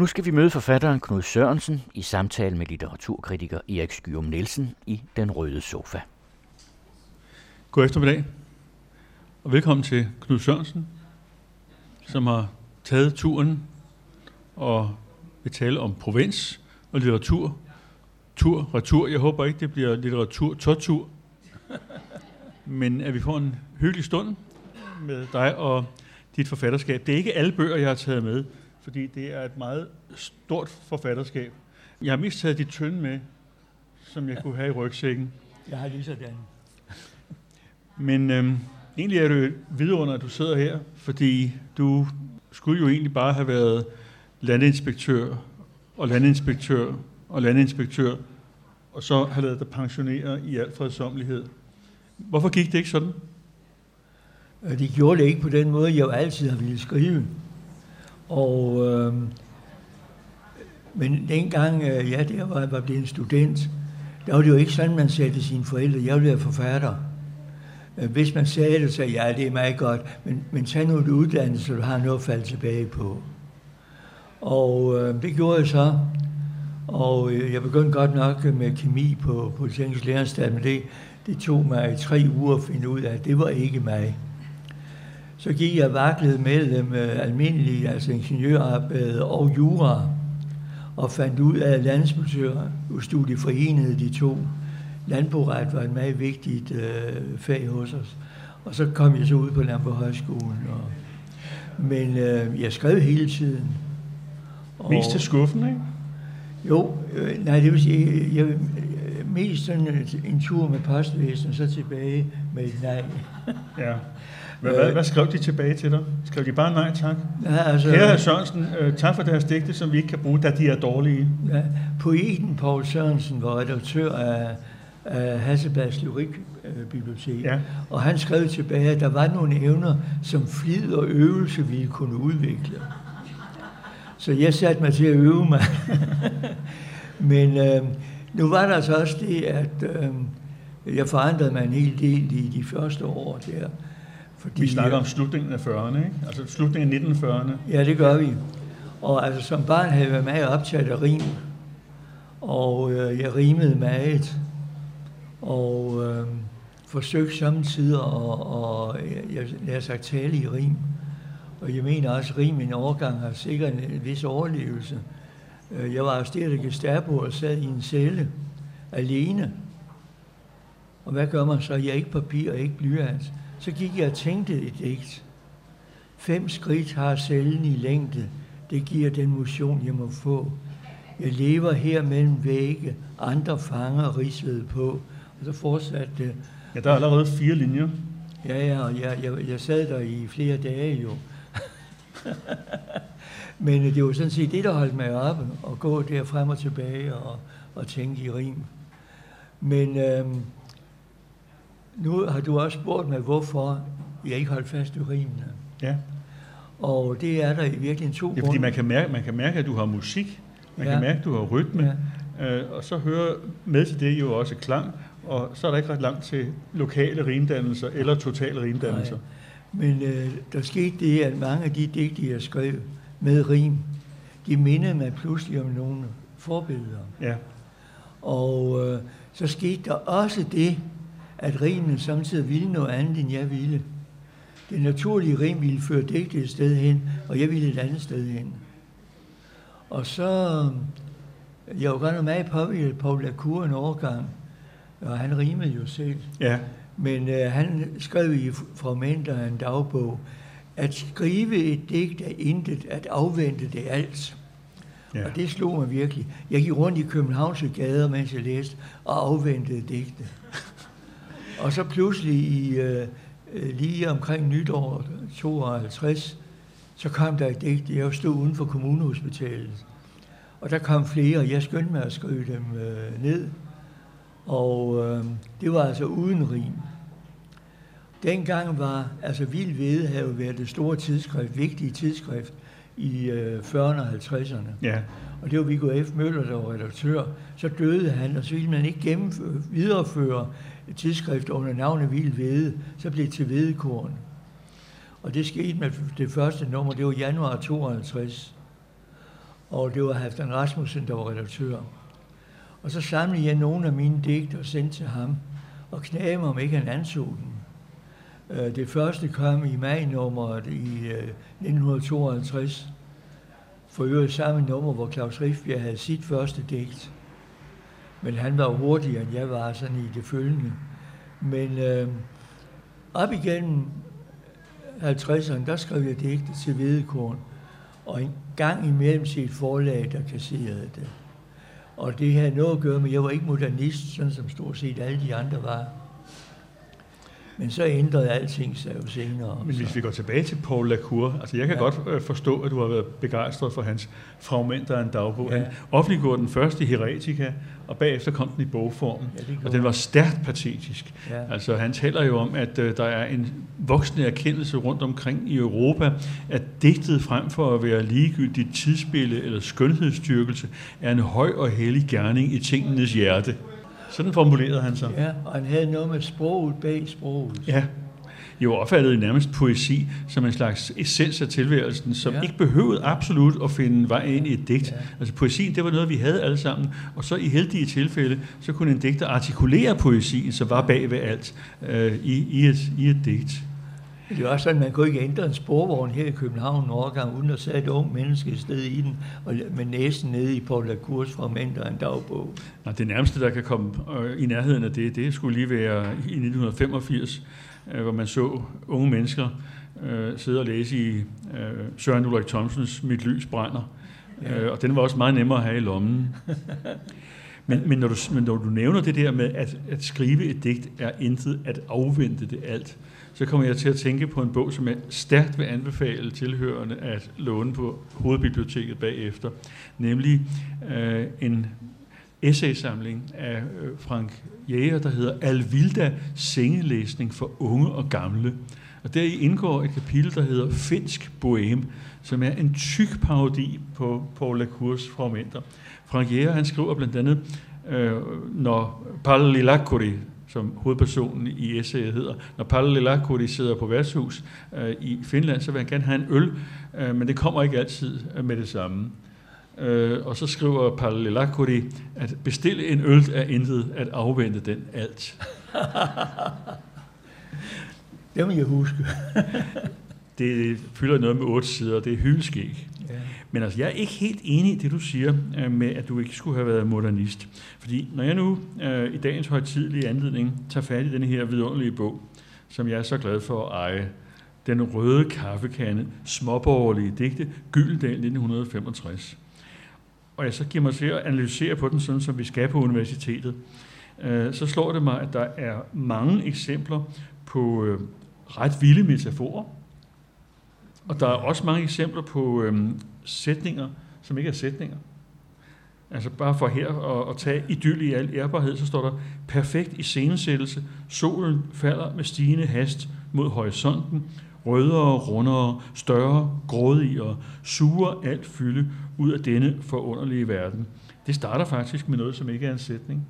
Nu skal vi møde forfatteren Knud Sørensen i samtale med litteraturkritiker Erik Skyum Nielsen i Den Røde Sofa. God eftermiddag, og velkommen til Knud Sørensen, som har taget turen og vil tale om provins og litteratur. Tur, retur. Jeg håber ikke, det bliver litteratur, tortur. Men at vi får en hyggelig stund med dig og dit forfatterskab. Det er ikke alle bøger, jeg har taget med, fordi det er et meget stort forfatterskab. Jeg har mest taget dit tynde med, som jeg kunne have i rygsækken. Jeg har lige sådan. Men øhm, egentlig er det vidunder, at du sidder her, fordi du skulle jo egentlig bare have været landinspektør og landinspektør og landinspektør, og så have lavet dig pensionere i al fredsomlighed. Hvorfor gik det ikke sådan? Øh, det gjorde det ikke på den måde, jeg jo altid har ville skrive. Og, øh, men dengang, øh, ja, der var, var blevet en student, der var det jo ikke sådan, man sagde til sine forældre, jeg vil være forfatter. Øh, hvis man sagde det, så ja, det er meget godt, men, men tag nu et uddannelse, så du har noget at falde tilbage på. Og øh, det gjorde jeg så. Og øh, jeg begyndte godt nok med kemi på Polyteknisk Læreranstalt, men det, det tog mig tre uger at finde ud af, at det var ikke mig. Så gik jeg vaklet mellem øh, almindelig, altså ingeniørarbejde og jura, og fandt ud af, at landbrugsstudie forenede de to. Landboret var et meget vigtigt øh, fag hos os. Og så kom jeg så ud på Landbrugshøjskolen. Og, men øh, jeg skrev hele tiden. Og, Mest til skuffen, ikke? Jo, øh, nej, det vil sige, jeg, mest sådan en tur med postvæsen, så tilbage med et nej. ja. Hvad, hvad, hvad skrev de tilbage til dig? Skrev de bare nej tak? Ja, altså, Herre Sørensen, øh, tak for deres digte, som vi ikke kan bruge, da de er dårlige. Ja, poeten Paul Sørensen var redaktør af, af Hasselblads Lyrikbibliotek, ja. og han skrev tilbage, at der var nogle evner, som flid og øvelse ville kunne udvikle. Så jeg satte mig til at øve mig. Men øh, nu var der altså også det, at øh, jeg forandrede mig en hel del i de første år der. Fordi, vi snakker om slutningen af 40'erne, ikke? Altså slutningen af 1940'erne. Ja, det gør vi. Og altså som barn havde jeg været meget optaget af rim. Og øh, jeg rimede meget. Og øh, forsøgte samtidig og, og jeg, jeg sagt tale i rim. Og jeg mener også, at rim i en overgang har sikkert en vis overlevelse. Øh, jeg var arresteret af Gestapo og sad i en celle alene. Og hvad gør man så? Jeg er ikke papir og ikke blyant. Så gik jeg og tænkte et digt. Fem skridt har cellen i længde. Det giver den motion, jeg må få. Jeg lever her mellem vægge. Andre fanger rigsved på. Og så fortsatte det. Ja, der er allerede fire linjer. Ja, ja, og jeg, jeg, jeg sad der i flere dage jo. Men det var sådan set det, der holdt mig oppe, at gå der frem og tilbage og, og tænke i rim. Men øhm, nu har du også spurgt mig, hvorfor jeg ikke holdt fast i rimene. Ja. Og det er der i virkeligheden to grunde. Ja, fordi man kan, mærke, man kan mærke, at du har musik. Man ja. kan mærke, at du har rytme. Ja. Øh, og så hører med til det jo også klang. Og så er der ikke ret langt til lokale rimdannelser eller totale rimdannelser. Nej. Men øh, der skete det, at mange af de digte, jeg skrev, med rim, de mindede mig pludselig om nogle forbilleder. Ja. Og øh, så skete der også det, at rimen samtidig ville noget andet, end jeg ville. Det naturlige rim ville føre digtet et sted hen, og jeg ville et andet sted hen. Og så, jeg var godt nok meget påvirket på Lacour en overgang, og han rimede jo selv. Ja. Men øh, han skrev i fragmenter af en dagbog, at skrive et digt er intet, at afvente det alt. Ja. Og det slog mig virkelig. Jeg gik rundt i Københavns gader, mens jeg læste, og afventede digte. Og så pludselig i, øh, lige omkring nytår 52, så kom der et digt. Jeg stod uden for kommunehospitalet. Og der kom flere, og jeg skyndte mig at skrive dem øh, ned. Og øh, det var altså uden rim. Dengang var, altså Vild Vede havde været det store tidsskrift, vigtige tidsskrift i øh, 40'erne og 50'erne. Ja. Og det var Viggo F. Møller, der var redaktør. Så døde han, og så ville man ikke gennemføre, videreføre et tidsskrift under navnet Vild Vede. Så blev det til Vedekorn. Og det skete med det første nummer, det var januar 52. og det var Halvdan Rasmussen, der var redaktør. Og så samlede jeg nogle af mine digte og sendte til ham, og knagede mig, om ikke han anså dem. Øh, det første kom i maj-nummeret i øh, 1952, for øvrigt samme nummer, hvor Claus Riffbjerg havde sit første digt. Men han var hurtigere, end jeg var sådan i det følgende. Men øh, op igennem 50'erne, der skrev jeg digte til Hvedekorn, og en gang imellem sit forlag, der kasserede det. Og det havde noget at gøre med, at jeg var ikke modernist, sådan som stort set alle de andre var. Men så ændrede alting sig jo senere. Men hvis vi går tilbage til Paul Lacour, altså jeg kan ja. godt øh, forstå, at du har været begejstret for hans fragmenter af en dagbog. Ja. Han offentliggjorde den første i Heretica, og bagefter kom den i bogform, ja, og den var stærkt patetisk. Ja. Altså han taler jo om, at uh, der er en voksende erkendelse rundt omkring i Europa, at digtet frem for at være ligegyldigt tidsbillede eller skønhedsstyrkelse, er en høj og hellig gerning i tingenes hjerte. Sådan formulerede han sig. Ja, og han havde noget med sproget bag sproget. Ja, jo opfattede nærmest poesi som en slags essens af tilværelsen, som ja. ikke behøvede absolut at finde vej ind i et digt. Ja. Altså poesi, det var noget, vi havde alle sammen, og så i heldige tilfælde, så kunne en digter artikulere poesien, som var bag ved alt øh, i, i, et, i et digt. Det også sådan, at man kunne ikke ændre en sporvogn her i København en overgang, uden at sætte et ung menneske sted i den, og med næsen nede i Paul Lacours fragmenter af en dagbog. Nej, det nærmeste, der kan komme øh, i nærheden af det, det skulle lige være i 1985, øh, hvor man så unge mennesker øh, sidde og læse i øh, Søren Ulrik Thomsens Mit lys brænder. Ja. Øh, og den var også meget nemmere at have i lommen. Men, men, når du, men når du nævner det der med, at, at skrive et digt er intet at afvente det alt, så kommer jeg til at tænke på en bog, som jeg stærkt vil anbefale tilhørende at låne på Hovedbiblioteket bagefter, nemlig øh, en essaysamling af øh, Frank Jæger, der hedder Alvilda sengelæsning for unge og gamle. Og deri indgår et kapitel, der hedder Finsk Bohem, som er en tyk parodi på Paul Lacours fragmenter. Frank Jæger, han skriver blandt andet, øh, når Pallilakuri, som hovedpersonen i essayet hedder. Når Pallilakuri sidder på værtshus øh, i Finland, så vil han gerne have en øl, øh, men det kommer ikke altid øh, med det samme. Øh, og så skriver Palle Lillakuri, at bestille en øl er intet, at afvente den alt. det må jeg huske. det fylder noget med otte sider, det er hyldeskæg. Ja. Men altså, jeg er ikke helt enig i det, du siger øh, med, at du ikke skulle have været modernist. Fordi når jeg nu øh, i dagens højtidlige anledning tager fat i den her vidunderlige bog, som jeg er så glad for at eje, Den røde kaffekande, småborgerlige digte, Gyldendal 1965. Og jeg så giver mig til at analysere på den, sådan som vi skal på universitetet, øh, så slår det mig, at der er mange eksempler på øh, ret vilde metaforer, og der er også mange eksempler på øh, sætninger, som ikke er sætninger. Altså bare for her at, at tage idyll i al ærbarhed, så står der perfekt i scenesættelse, Solen falder med stigende hast mod horisonten. Rødere, rundere, større, grådigere, suger alt fylde ud af denne forunderlige verden. Det starter faktisk med noget, som ikke er en sætning.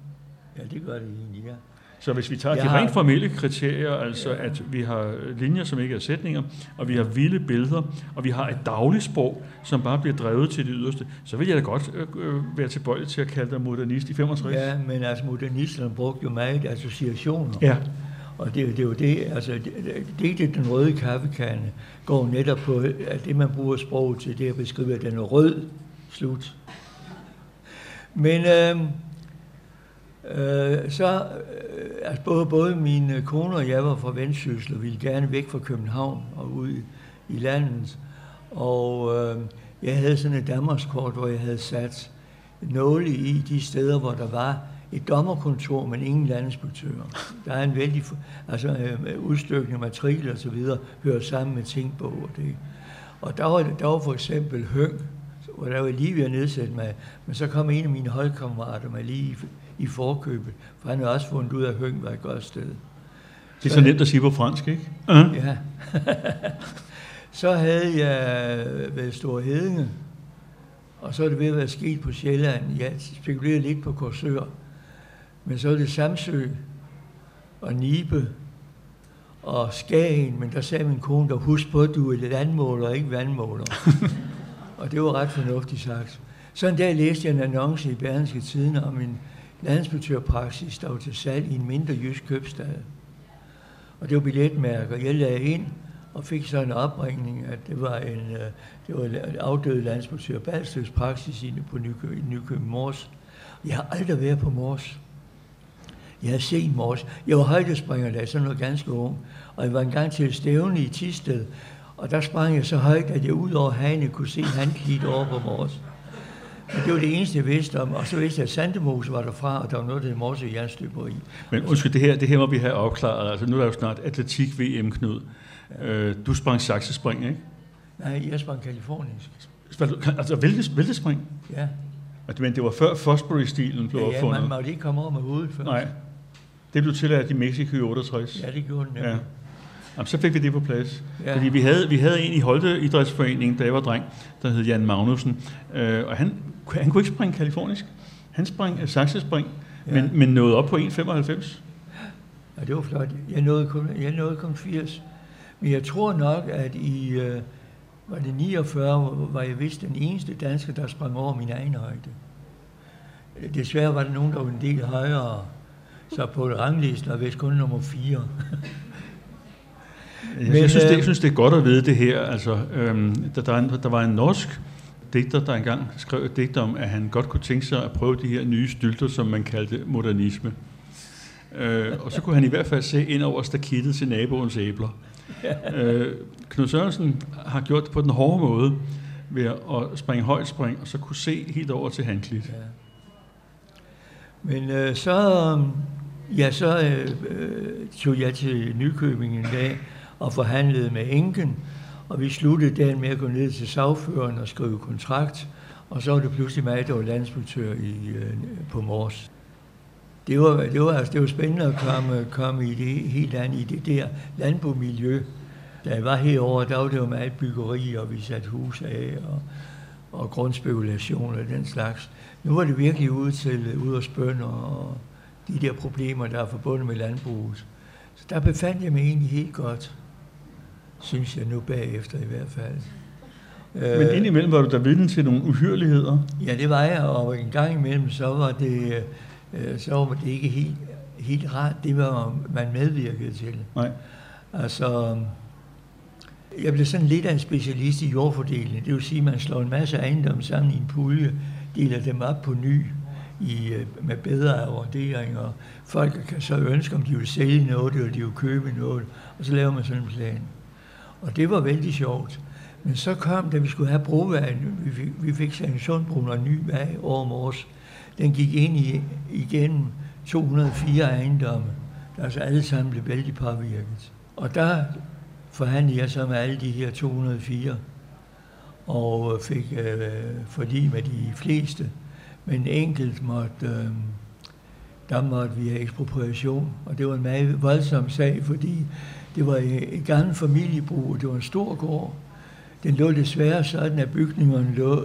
Ja, det gør det egentlig, ja. Så hvis vi tager jeg de rent formelle kriterier, altså at vi har linjer, som ikke er sætninger, og vi har vilde billeder, og vi har et dagligt sprog, som bare bliver drevet til det yderste, så vil jeg da godt øh, øh være tilbøjelig til at kalde dig modernist i 65. Ja, men altså modernisterne brugte jo meget associationer. Ja. Og det, det er jo det, altså det, det, det den røde kaffekande går netop på, at det man bruger sprog til, det er at beskrive, at den er rød, slut. Men øh, øh, så, øh, altså både, både min øh, kone og jeg var fra Vendsyssel og ville gerne væk fra København og ud i, i landet. Og øh, jeg havde sådan et Danmarkskort, hvor jeg havde sat nåle i de steder, hvor der var et dommerkontor, men ingen landinspektører. Der er en vældig, altså øh, udstykning, matrikel og så videre, hører sammen med ting og det. Og der var, der var for eksempel Høng, hvor der var lige ved at nedsætte mig, men så kom en af mine holdkammerater med lige i forkøbet, for han havde også fundet ud af, at Høng var et godt sted. Det er så, så nemt at sige på fransk, ikke? Uh-huh. Ja. så havde jeg været Stor Hedinge, og så er det ved at være sket på Sjælland. Jeg spekulerede lidt på Korsør, men så er det Samsø og Nibe og Skagen, men der sagde min kone, der husk på, at du er lidt vandmåler og ikke vandmåler. og det var ret fornuftigt sagt. Så en dag læste jeg en annonce i Berlingske Tiden om en landsputørpraksis, der var til salg i en mindre jysk købstad. Og det var billetmærker. Jeg lagde ind og fik så en opringning, at det var en, øh, det var en afdød landsputør Balstøs praksis på Nykøbing Mors. Jeg har aldrig været på Mors. Jeg har set Mors. Jeg var højdespringer, da jeg så noget ganske ung. Og jeg var engang til stævne i Tisted, og der sprang jeg så højt, at jeg ud over hane kunne se handklidt over på Mors. Men det var det eneste, jeg vidste om. Og så vidste jeg, at Sandemose var derfra, og der var noget, der hed Mors i. Men undskyld, det her, det her må vi have opklaret. Altså, nu er der jo snart atletik-VM, Knud. Ja. Øh, du sprang saksespring, ikke? Nej, jeg sprang kalifornisk. Altså væltespring? Ja. Men det var før Fosbury-stilen blev ja, ja, opfundet? Ja, man måtte ikke komme over med hovedet først. Nej. Det blev tilladt i Mexico i 68. Ja, det gjorde den. Ja. Jamen, så fik vi det på plads. Ja. Fordi vi havde, vi havde en i Holte Idrætsforening, da jeg var dreng, der hed Jan Magnussen. Øh, og han, han kunne ikke springe kalifornisk. Han sprang uh, saksespring, ja. men, men nåede op på 1,95. Ja, det var flot. Jeg nåede kun, jeg nåede kun 80. Men jeg tror nok, at i øh, var det 49, var jeg vist den eneste dansker, der sprang over min egen højde. Desværre var der nogen, der var en del højere. Så på ranglisten var vist kun nummer 4. Jeg, Men, synes, det, jeg øh, synes, det er godt at vide det her. Altså, øhm, der, der, der var en norsk digter, der engang skrev et digt om, at han godt kunne tænke sig at prøve de her nye stylter, som man kaldte modernisme. Øh, og så kunne han i hvert fald se ind over stakittet til naboens æbler. Øh, Knud Sørensen har gjort det på den hårde måde ved at springe højt spring, og så kunne se helt over til handklit. Ja. Men øh, så, ja, så øh, tog jeg til Nykøbing en dag og forhandlede med enken, og vi sluttede dagen med at gå ned til sagføreren og skrive kontrakt, og så var det pludselig mig, der var landsputør i, øh, på Mors. Det var, det, var, altså, det var spændende at komme, komme i det helt andet, i det der landbomiljø. Da jeg var herovre, der var det jo meget byggeri, og vi satte hus af, og, og grundspekulation og den slags. Nu var det virkelig ude til ud og spønde, og de der problemer, der er forbundet med landbruget. Så der befandt jeg mig egentlig helt godt, synes jeg nu bagefter i hvert fald. Men øh, indimellem var du der vidne til nogle uhyreligheder? Ja, det var jeg, og en gang imellem, så var det, øh, så var det ikke helt, helt rart, det var man medvirkede til. Nej. Altså, jeg blev sådan lidt af en specialist i jordfordeling. Det vil sige, at man slår en masse ejendomme sammen i en pulje, deler dem op på ny i, øh, med bedre vurderinger. Folk kan så ønske, om de vil sælge noget, eller de vil købe noget, og så laver man sådan en plan. Og det var vældig sjovt. Men så kom, da vi skulle have brovejen, vi fik, vi fik Sandsundsbroen og en ny vej over Mors. Den gik ind i, igennem 204 ejendomme, der altså alle sammen blev vældig påvirket. Og der forhandlede jeg så med alle de her 204, og fik øh, forlig med de fleste. Men enkelt måtte, øh, der måtte vi have ekspropriation, og det var en meget voldsom sag, fordi det var et gammelt familiebrug, det var en stor gård. Den lå desværre sådan, at bygningerne lå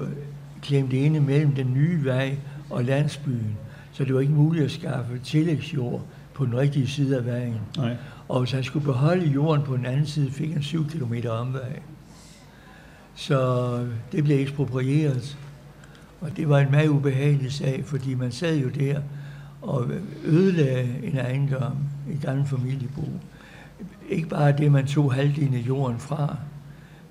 klemt inde mellem den nye vej og landsbyen, så det var ikke muligt at skaffe tillægsjord på den rigtige side af vejen. Nej. Og hvis han skulle beholde jorden på den anden side, fik han 7 km omvej. Så det blev eksproprieret. Og det var en meget ubehagelig sag, fordi man sad jo der og ødelagde en ejendom, et gammelt familiebrug. Ikke bare det, man tog halvdelen af jorden fra,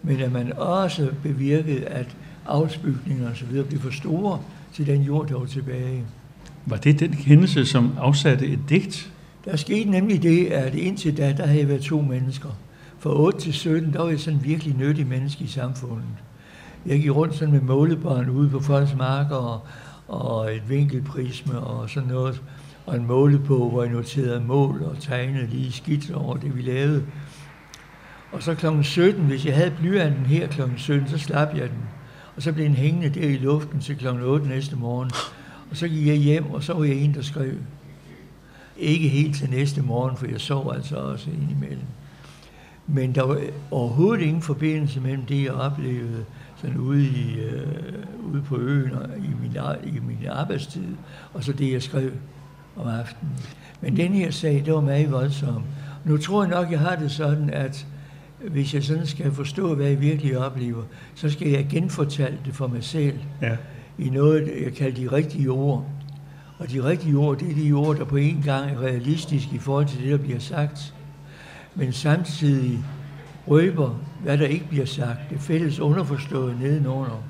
men at man også bevirkede, at afsbygninger og så videre blev for store til den jord, der var tilbage. Var det den hændelse, som afsatte et digt? Der skete nemlig det, at indtil da, der havde jeg været to mennesker. Fra 8 til 17, der var jeg sådan virkelig nyttig menneske i samfundet. Jeg gik rundt sådan med målebånd ude på folks marker og, og et vinkelprisme og sådan noget. Og en målebog, hvor jeg noterede mål og tegnede lige skidt over det, vi lavede. Og så kl. 17, hvis jeg havde blyanten her kl. 17, så slap jeg den. Og så blev den hængende der i luften til kl. 8 næste morgen. Og så gik jeg hjem, og så var jeg en, der skrev. Ikke helt til næste morgen, for jeg sov altså også indimellem. Men der var overhovedet ingen forbindelse mellem det, jeg oplevede sådan ude, i, øh, ude på øen og i min, i min arbejdstid, og så det, jeg skrev om aftenen. Men den her sag, det var meget voldsom. Nu tror jeg nok, jeg har det sådan, at hvis jeg sådan skal forstå, hvad jeg virkelig oplever, så skal jeg genfortælle det for mig selv. Ja. i noget, jeg kalder de rigtige ord. Og de rigtige ord, det er de ord, der på en gang er realistiske i forhold til det, der bliver sagt, men samtidig røber, hvad der ikke bliver sagt. Det fælles underforstået nedenunder.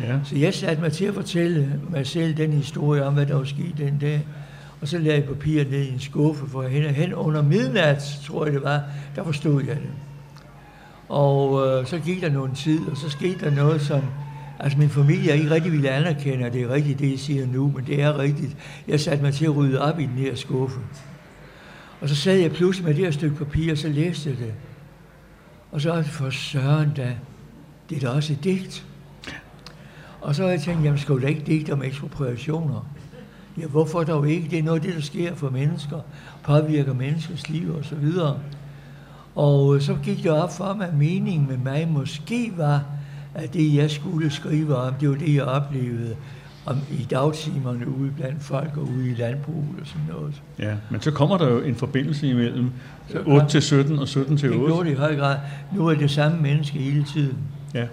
Ja. Så jeg satte mig til at fortælle mig selv den historie om, hvad der var sket den dag. Og så lagde jeg papiret ned i en skuffe, for hen, hen under midnat, tror jeg det var, der forstod jeg det. Og øh, så gik der nogle tid, og så skete der noget, som altså min familie ikke rigtig ville anerkende, at det er rigtigt, det jeg siger nu, men det er rigtigt. Jeg satte mig til at rydde op i den her skuffe. Og så sad jeg pludselig med det her stykke papir, og så læste jeg det. Og så for søren da, det er da også et digt. Og så har jeg tænkt, jamen skal du da ikke digte om ekspropriationer? Ja, hvorfor dog ikke? Det er noget af det, der sker for mennesker, påvirker menneskers liv og så videre. Og øh, så gik det op for mig, at meningen med mig måske var, at det, jeg skulle skrive om, det var det, jeg oplevede om, i dagtimerne ude blandt folk og ude i landbruget og sådan noget. Ja, men så kommer der jo en forbindelse imellem 8 til 17 og 17 til 8. Det gjorde det i høj grad. Nu er det samme menneske hele tiden. Ja.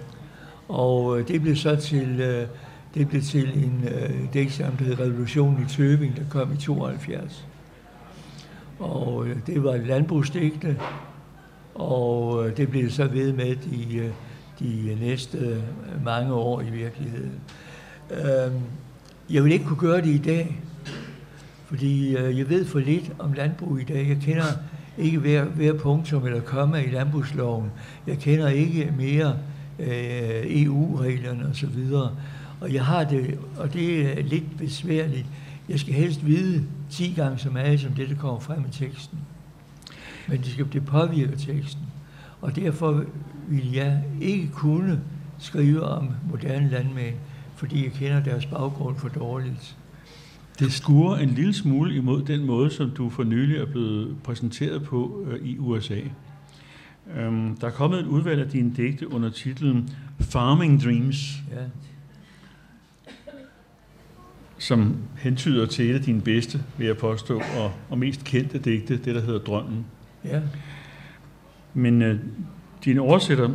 Og øh, det blev så til, øh, det blev til en øh, digt, der hed Revolutionen i Tøbing, der kom i 72. Og det var et landbrugsdigte, og det blev så ved med de, de næste mange år i virkeligheden. Øh, jeg vil ikke kunne gøre det i dag, fordi øh, jeg ved for lidt om landbrug i dag. Jeg kender ikke hver, hver punktum eller komma i landbrugsloven. Jeg kender ikke mere øh, EU-reglerne osv. Og, så og jeg har det, og det er lidt besværligt. Jeg skal helst vide 10 gange så meget som det, der kommer frem i teksten. Men det, skal, det påvirker teksten. Og derfor vil jeg ikke kunne skrive om moderne landmænd, fordi jeg kender deres baggrund for dårligt. Det skuer en lille smule imod den måde, som du for nylig er blevet præsenteret på øh, i USA. Um, der er kommet et udvalg af dine digte under titlen Farming Dreams, ja. som hentyder til et af dine bedste, vil jeg påstå, og, og mest kendte digte, det der hedder Drømmen. Ja. Men uh, din oversætter,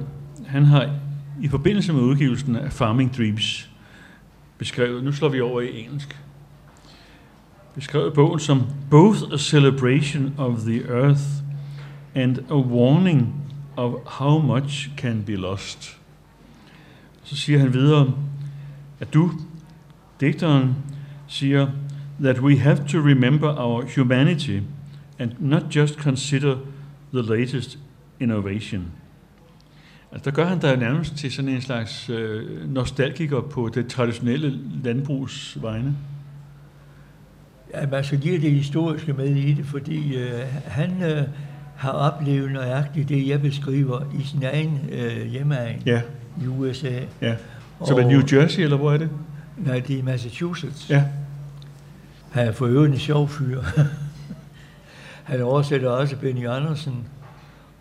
han har i forbindelse med udgivelsen af Farming Dreams beskrevet, nu slår vi over i engelsk, beskrevet bogen som both a celebration of the earth and a warning of how much can be lost. Så siger han videre, at du, digteren, siger, that we have to remember our humanity and not just consider the latest innovation. Altså, der gør han der nærmest til sådan en slags øh, nostalgiker på det traditionelle landbrugs vegne. Ja, man skal give det historiske med i det, fordi øh, han øh, har oplevet nøjagtigt det, jeg beskriver i sin egen øh, hjemmeegn ja. i USA. Ja. Så er New Jersey, eller hvor er det? Nej, det er Massachusetts. Ja. Han er for øvrigt en sjov fyr. han oversætter også Benny Andersen,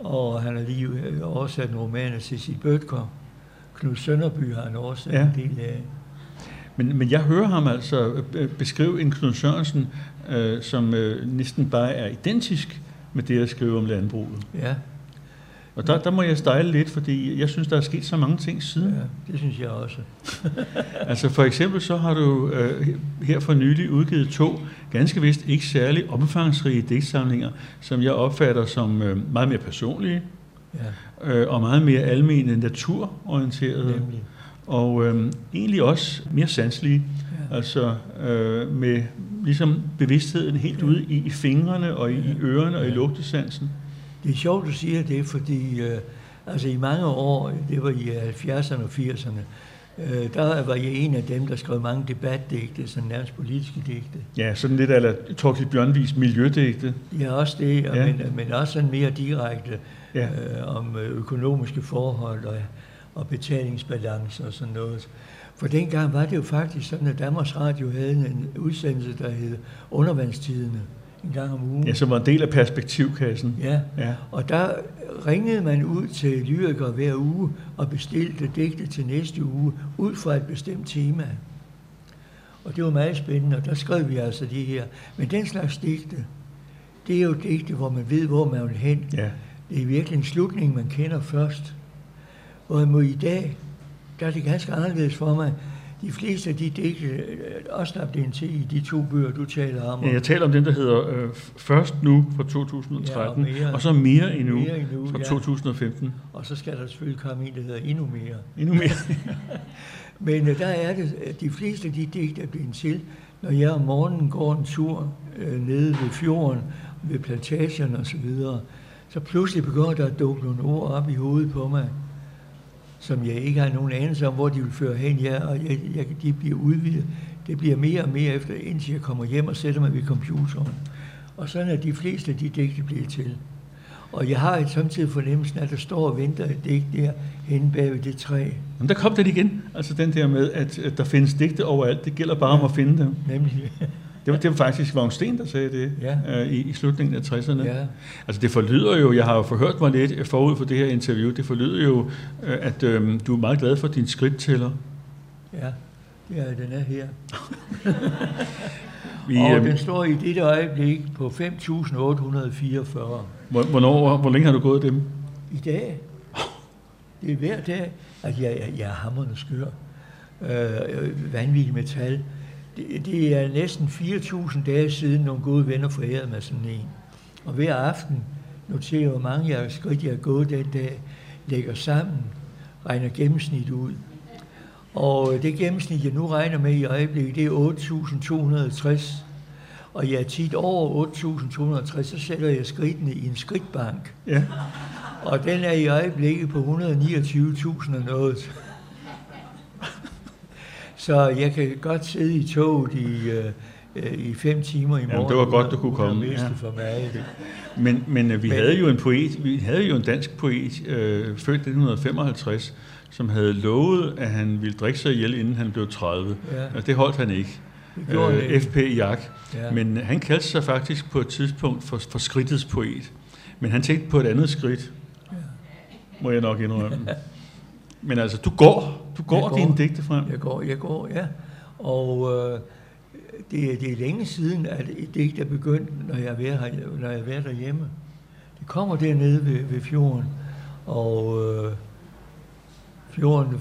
og han har lige øh, oversat en roman af Cecil Bøtger. Knud Sønderby har han oversat ja. en del af. Men, men jeg hører ham altså øh, beskrive en Knud Sørensen, øh, som øh, næsten bare er identisk med det at skrive om landbruget. Ja. Og der, der må jeg stejle lidt, fordi jeg synes, der er sket så mange ting siden. Ja, det synes jeg også. altså for eksempel så har du øh, her for nylig udgivet to ganske vist ikke særlig omfangsrige digtsamlinger, som jeg opfatter som øh, meget mere personlige ja. øh, og meget mere almene naturorienterede. Nemlig. Og øh, egentlig også mere sanselige. Ja. Altså øh, med ligesom bevidstheden helt ja. ude i, i fingrene og i, ja. i ørerne og i lugtesansen. Det er sjovt, du siger det, fordi øh, altså i mange år, det var i 70'erne og 80'erne, øh, der var jeg en af dem, der skrev mange debatdigte, sådan nærmest politiske digte. Ja, sådan lidt af Torkild Bjørnvis miljødigte. Ja, også det, og ja. men, men også sådan mere direkte ja. øh, om øh, økonomiske forhold og, og betalingsbalance og sådan noget. For dengang var det jo faktisk sådan, at Danmarks Radio havde en udsendelse, der hed Undervandstidene en gang om ugen. Ja, som var en del af perspektivkassen. Ja, ja. og der ringede man ud til lyrikere hver uge og bestilte digte til næste uge ud fra et bestemt tema. Og det var meget spændende, og der skrev vi altså de her. Men den slags digte, det er jo digte, hvor man ved, hvor man vil hen. Ja. Det er virkelig en slutning, man kender først. Hvorimod i dag, der er det ganske anderledes for mig. De fleste af de digte, øh, også der er til i de to bøger, du taler om. Ja, jeg taler om den, der hedder øh, Først Nu fra 2013, ja, og, mere, og så Mere Endnu, mere endnu fra ja. 2015. Og så skal der selvfølgelig komme en, der hedder Endnu Mere. Endnu Mere. Men øh, der er det, de fleste af de digte er blevet til, når jeg om morgenen går en tur øh, nede ved fjorden, ved plantagen og så videre, så pludselig begynder der at dukke nogle ord op i hovedet på mig, som jeg ikke har nogen anelse om, hvor de vil føre hen, ja, og jeg, jeg, de bliver udvidet. Det bliver mere og mere efter, indtil jeg kommer hjem og sætter mig ved computeren. Og sådan er de fleste af de digte bliver til. Og jeg har et samtidig fornemmelsen, at der står og venter et digt der henne bag ved det træ. Men der kom det igen, altså den der med, at, at der findes digte overalt. Det gælder bare ja, om at finde dem. Nemlig. Det var, det var faktisk Vagn Sten, der sagde det ja. øh, i, i slutningen af 60'erne. Ja. Altså det forlyder jo, jeg har jo forhørt mig lidt forud for det her interview, det forlyder jo, øh, at øh, du er meget glad for din skridttæller. Ja, ja den er her. Vi, og øh, den står i dette øjeblik på 5.844. Hvornår, hvor længe har du gået dem? I dag. Det er hver dag. Altså, jeg, jeg, jeg er hammerende skør. Øh, vanvittig metal. Det, det er næsten 4.000 dage siden, nogle gode venner forærede mig sådan en. Og hver aften noterer hvor mange jeg skridt, jeg har gået den dag, lægger sammen, regner gennemsnit ud. Og det gennemsnit, jeg nu regner med i øjeblikket, det er 8.260. Og jeg er tit over 8.260, så sætter jeg skridtene i en skridtbank. Ja. Og den er i øjeblikket på 129.000 og noget. Så jeg kan godt sidde i toget i, øh, i fem timer i morgen. Jamen, det var godt, du kunne komme. Ja. For mig. Men, men øh, vi men, havde jo en poet, vi havde jo en dansk poet, øh, født 1955, som havde lovet, at han ville drikke sig ihjel, inden han blev 30. Ja. Og det holdt han ikke. Øh, FP Jak. Ja. Men han kaldte sig faktisk på et tidspunkt for, for skridtets poet. Men han tænkte på et andet skridt, ja. må jeg nok indrømme. Men altså, du går, du går, går dine digte frem. Jeg går, jeg går, ja. Og øh, det, det er længe siden, at et digt er begyndt, når jeg er her, når jeg er derhjemme. Det kommer dernede ved, ved fjorden, og øh, fjorden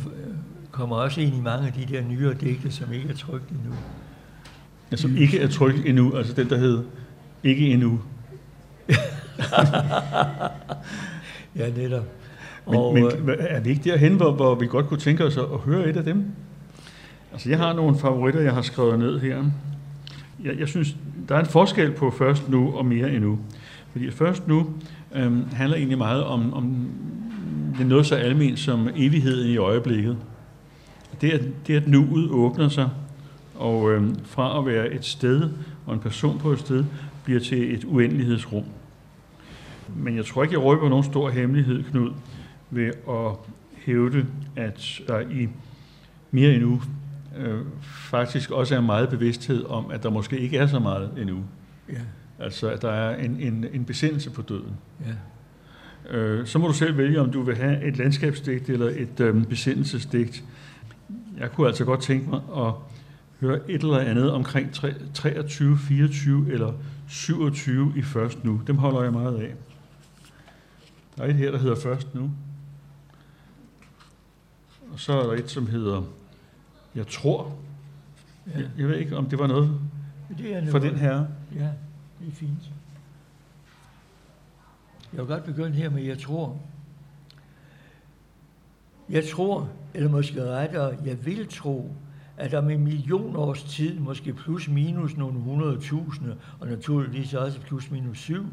kommer også ind i mange af de der nyere digte, som ikke er trygt endnu. Ja, som ikke er trygt endnu, altså den, der hedder Ikke endnu. ja, netop. Men, og, men øh, er vi ikke derhen, hvor, hvor vi godt kunne tænke os at, at høre et af dem? Altså, jeg har nogle favoritter, jeg har skrevet ned her. Jeg, jeg synes, der er en forskel på først nu og mere endnu. Fordi først nu øhm, handler egentlig meget om, om det er noget så almindeligt som evigheden i øjeblikket. Det er, det at nuet åbner sig, og øhm, fra at være et sted og en person på et sted, bliver til et uendelighedsrum. Men jeg tror ikke, jeg røber nogen stor hemmelighed, Knud, ved at hævde, at der i mere endnu øh, faktisk også er meget bevidsthed om, at der måske ikke er så meget endnu. Ja. Altså, at der er en, en, en besindelse på døden. Ja. Øh, så må du selv vælge, om du vil have et landskabsdigt eller et øh, besindelsesdigt. Jeg kunne altså godt tænke mig at høre et eller andet omkring 23, 24 eller 27 i først nu. Dem holder jeg meget af. Der er et her, der hedder først nu. Og så er der et, som hedder Jeg tror. Ja. Jeg, jeg ved ikke, om det var noget, det er noget for den her. Ja, det er fint. Jeg vil godt begynde her med Jeg tror. Jeg tror, eller måske rettere, jeg vil tro, at om en million års tid, måske plus minus nogle hundrede tusinde, og naturligvis også plus minus syv,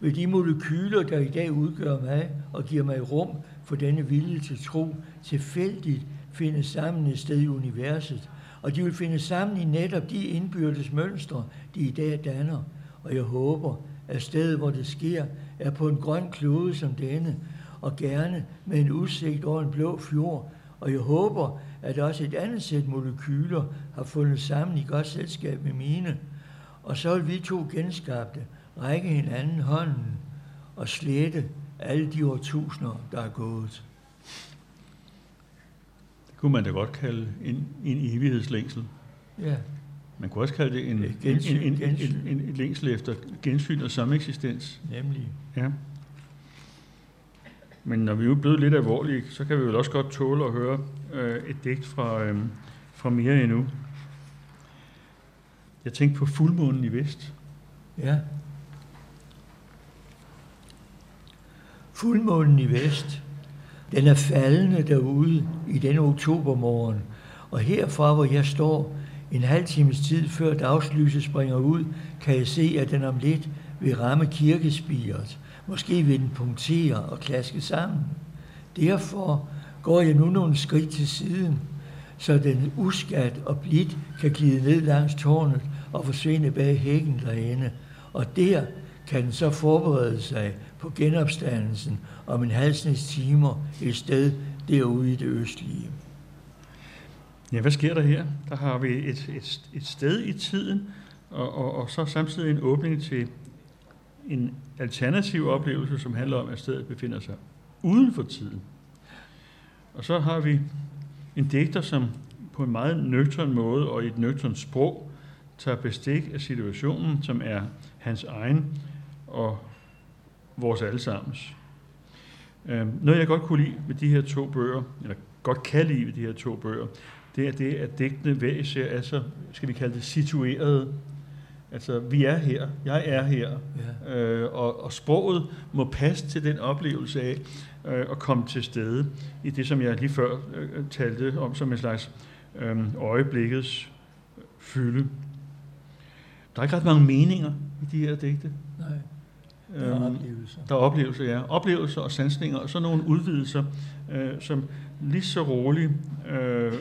vil de molekyler, der i dag udgør mig og giver mig rum for denne vilje til tro, tilfældigt finde sammen et sted i universet. Og de vil finde sammen i netop de indbyrdes mønstre, de i dag danner. Og jeg håber, at stedet, hvor det sker, er på en grøn klode som denne, og gerne med en udsigt over en blå fjord. Og jeg håber, at også et andet sæt molekyler har fundet sammen i godt selskab med mine. Og så vil vi to genskabte række hinanden hånden og slette alle de årtusinder, der er gået. Det kunne man da godt kalde en, en evighedslængsel. Ja. Man kunne også kalde det en, gensyn, en, en, en, en, en længsel efter gensyn og sameksistens. Nemlig. Ja. Men når vi er blevet lidt alvorlige, så kan vi vel også godt tåle at høre øh, et digt fra, øh, fra mere endnu. Jeg tænkte på fuldmånen i vest. Ja. Fuldmånen i vest, den er faldende derude i den oktobermorgen, og herfra, hvor jeg står, en halv times tid før dagslyset springer ud, kan jeg se, at den om lidt vil ramme kirkespiret. Måske vil den punktere og klaske sammen. Derfor går jeg nu nogle skridt til siden, så den uskat og blidt kan glide ned langs tårnet og forsvinde bag hækken derinde. Og der kan den så forberede sig på genopstandelsen om en halvsnes timer et sted derude i det østlige. Ja, hvad sker der her? Der har vi et, et, et sted i tiden, og, og, og så samtidig en åbning til en alternativ oplevelse, som handler om, at stedet befinder sig uden for tiden. Og så har vi en digter, som på en meget nøgtern måde og i et nøgtern sprog tager bestik af situationen, som er hans egen og vores allesammens. Øh, noget jeg godt kunne lide ved de her to bøger, eller godt kan lide ved de her to bøger, det er det, at digtene hver især er så, skal vi kalde det, situeret. Altså, vi er her, jeg er her, ja. øh, og, og sproget må passe til den oplevelse af øh, at komme til stede i det, som jeg lige før øh, talte om som en slags øh, øjeblikkets fylde. Der er ikke ret mange meninger i de her digte. Nej. Der er øhm, oplevelser. Der er oplevelser, ja. Oplevelser og sansninger, og så nogle udvidelser, øh, som lige så roligt øh,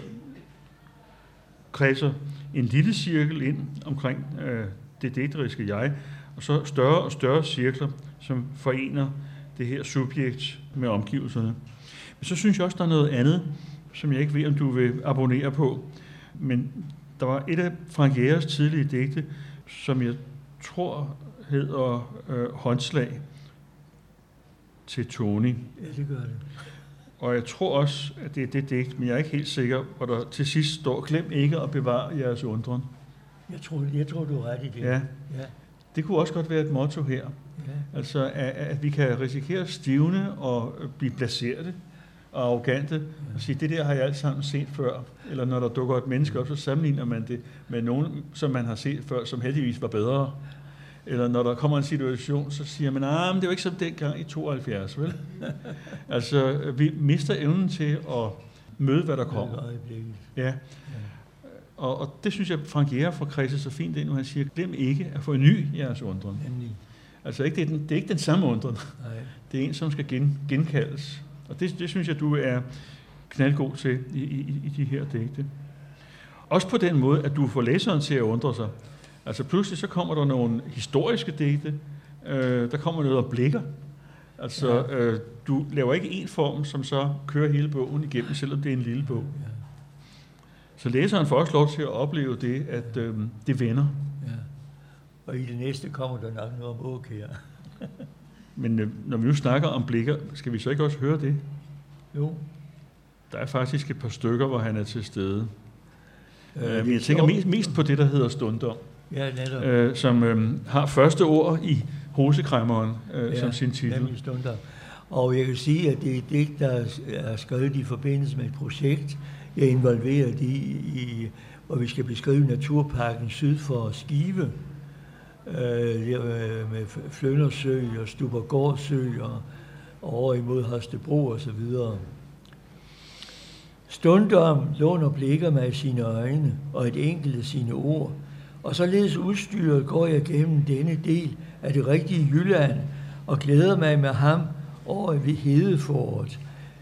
kredser en lille cirkel ind omkring øh, det digteriske jeg, og så større og større cirkler, som forener det her subjekt med omgivelserne. Men så synes jeg også, der er noget andet, som jeg ikke ved, om du vil abonnere på. Men der var et af Frank Jægers tidlige digte, som jeg tror hedder øh, Håndslag til Tony. Ja, det gør det. Og jeg tror også, at det er det digt, men jeg er ikke helt sikker, hvor der til sidst står, glem ikke at bevare jeres undren. Jeg tror, jeg tror du er ret i det. Ja. ja. Det kunne også godt være et motto her. Ja. Altså, at, at vi kan risikere at stivne og blive placeret og arrogante ja. og sige, det der har jeg alt sammen set før. Eller når der dukker et menneske op, så sammenligner man det med nogen, som man har set før, som heldigvis var bedre. Eller når der kommer en situation, så siger man, ah, men det var ikke som dengang i 72, vel? altså, vi mister evnen til at møde, hvad der kommer. Ja. Og, og det synes jeg, Frank Jæger får kredset så fint ind, når han siger, glem ikke at få en ny jeres undren. Altså, ikke, det, er den, det er ikke den samme undren. Nej. Det er en, som skal gen, genkaldes. Og det, det synes jeg, du er knaldgod til i, i, i de her digte. Også på den måde, at du får læseren til at undre sig. Altså pludselig så kommer der nogle historiske digte, øh, der kommer noget om blikker. Altså, ja. øh, du laver ikke en form, som så kører hele bogen igennem, selvom det er en lille bog. Ja. Så læseren får også lov til at opleve det, at øh, det vender. Ja. Og i det næste kommer der nok noget om her. Men øh, når vi nu snakker om blikker, skal vi så ikke også høre det? Jo. Der er faktisk et par stykker, hvor han er til stede. Øh, men jeg tænker mest, mest på det, der hedder stundom. Ja, netop. Øh, som øh, har første ord i Hosekræmmeren øh, ja, som sin titel. Stunder. Og jeg kan sige, at det er et digt, der er skrevet i forbindelse med et projekt, jeg er involveret i, hvor vi skal beskrive naturparken syd for Skive, øh, med Fløndersø og Stubergårdsø og over imod Holstebro og så videre. Stundom låner blikker mig sine øjne og et enkelt af sine ord, og således udstyret går jeg gennem denne del af det rigtige Jylland og glæder mig med ham over ved Hedeforret.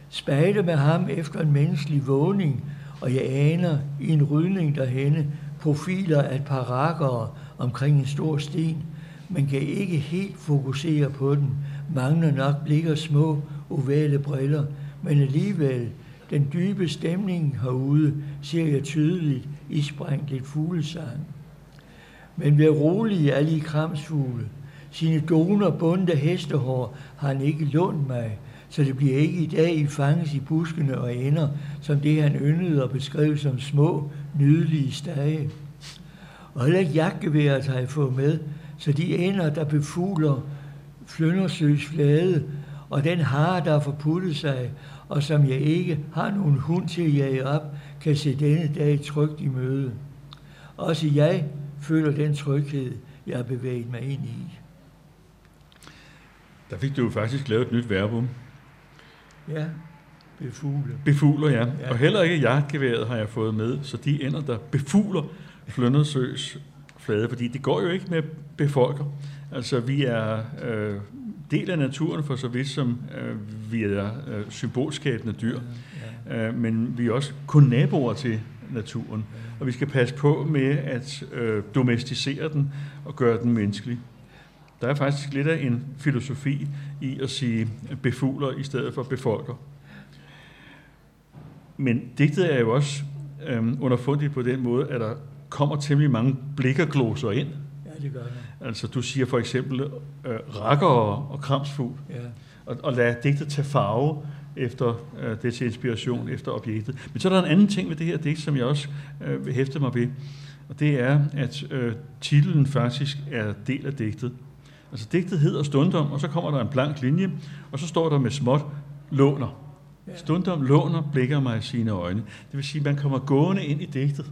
Spejde med ham efter en menneskelig vågning, og jeg aner i en rydning derhenne profiler af et par omkring en stor sten, men kan ikke helt fokusere på den, mangler nok blikker små, ovale briller, men alligevel den dybe stemning herude ser jeg tydeligt i lidt fuglesang. Men vær rolig, alle i kramsfugle. Sine doner bundte hestehår har han ikke lånt mig, så det bliver ikke i dag i fanges i buskene og ender, som det han yndede og beskrev som små, nydelige stage. Og heller ikke jagtgeværet har jeg fået med, så de ender, der befugler Fløndersøs flade, og den har, der har forputtet sig, og som jeg ikke har nogen hund til at jage op, kan se denne dag trygt i møde. Også jeg føler den tryghed, jeg har bevæget mig ind i. Der fik du jo faktisk lavet et nyt verbum. Ja, befugle. Befugler, ja. Ja. Og heller ikke jagtgeværet har jeg fået med, så de ender, der befugler Fløndersøs flade, fordi det går jo ikke med befolker. Altså, vi er øh, del af naturen for så vidt som øh, vi er øh, symbolskabende dyr, Ja. øh, men vi er også kun naboer til naturen, og vi skal passe på med at øh, domesticere den og gøre den menneskelig. Der er faktisk lidt af en filosofi i at sige befugler i stedet for befolker. Men digtet er jo også øhm, underfundigt på den måde, at der kommer temmelig mange blikkergloser ind. ja, det gør det. Altså du siger for eksempel øh, rakker og, og kramsfugl, Ja. og, og lad digtet tage farve efter øh, det til inspiration efter objektet. Men så er der en anden ting ved det her digt, som jeg også øh, vil hæfte mig ved, og det er, at øh, titlen faktisk er del af digtet. Altså digtet hedder Stundom, og så kommer der en blank linje, og så står der med småt låner. Ja. Stundom låner blikker mig i sine øjne. Det vil sige, at man kommer gående ind i digtet.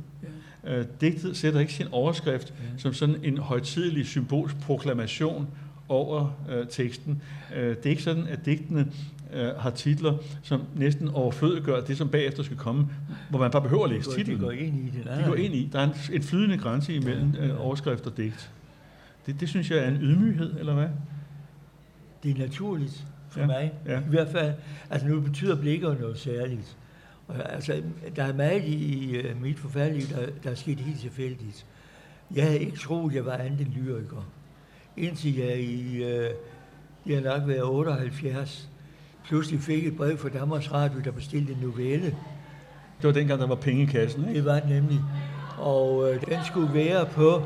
Ja. Øh, digtet sætter ikke sin overskrift Ja. som sådan en højtidelig symbolsk proklamation over øh, teksten. Øh, det er ikke sådan, at digtene øh, har titler, som næsten overflødiggør det, som bagefter skal komme, hvor man bare behøver at læse Det titlen. går ind i det. Nej, De går ind i. Der er en, en flydende grænse imellem øh, overskrift og digt. Det, det synes jeg er en ydmyghed, eller hvad? Det er naturligt for Ja, mig. ja. I hvert fald, altså nu betyder blikker noget særligt. Og, altså, der er meget i, i uh, mit forfærdelige, der, der er sket helt tilfældigt. Jeg havde ikke troet, jeg var andet end lyriker. Indtil jeg i, uh, jeg har nok været 78, pludselig fik et brev fra Danmarks Radio, der bestilte en novelle. Det var dengang, der var penge i kassen, ikke? Det var nemlig. Og øh, den skulle være på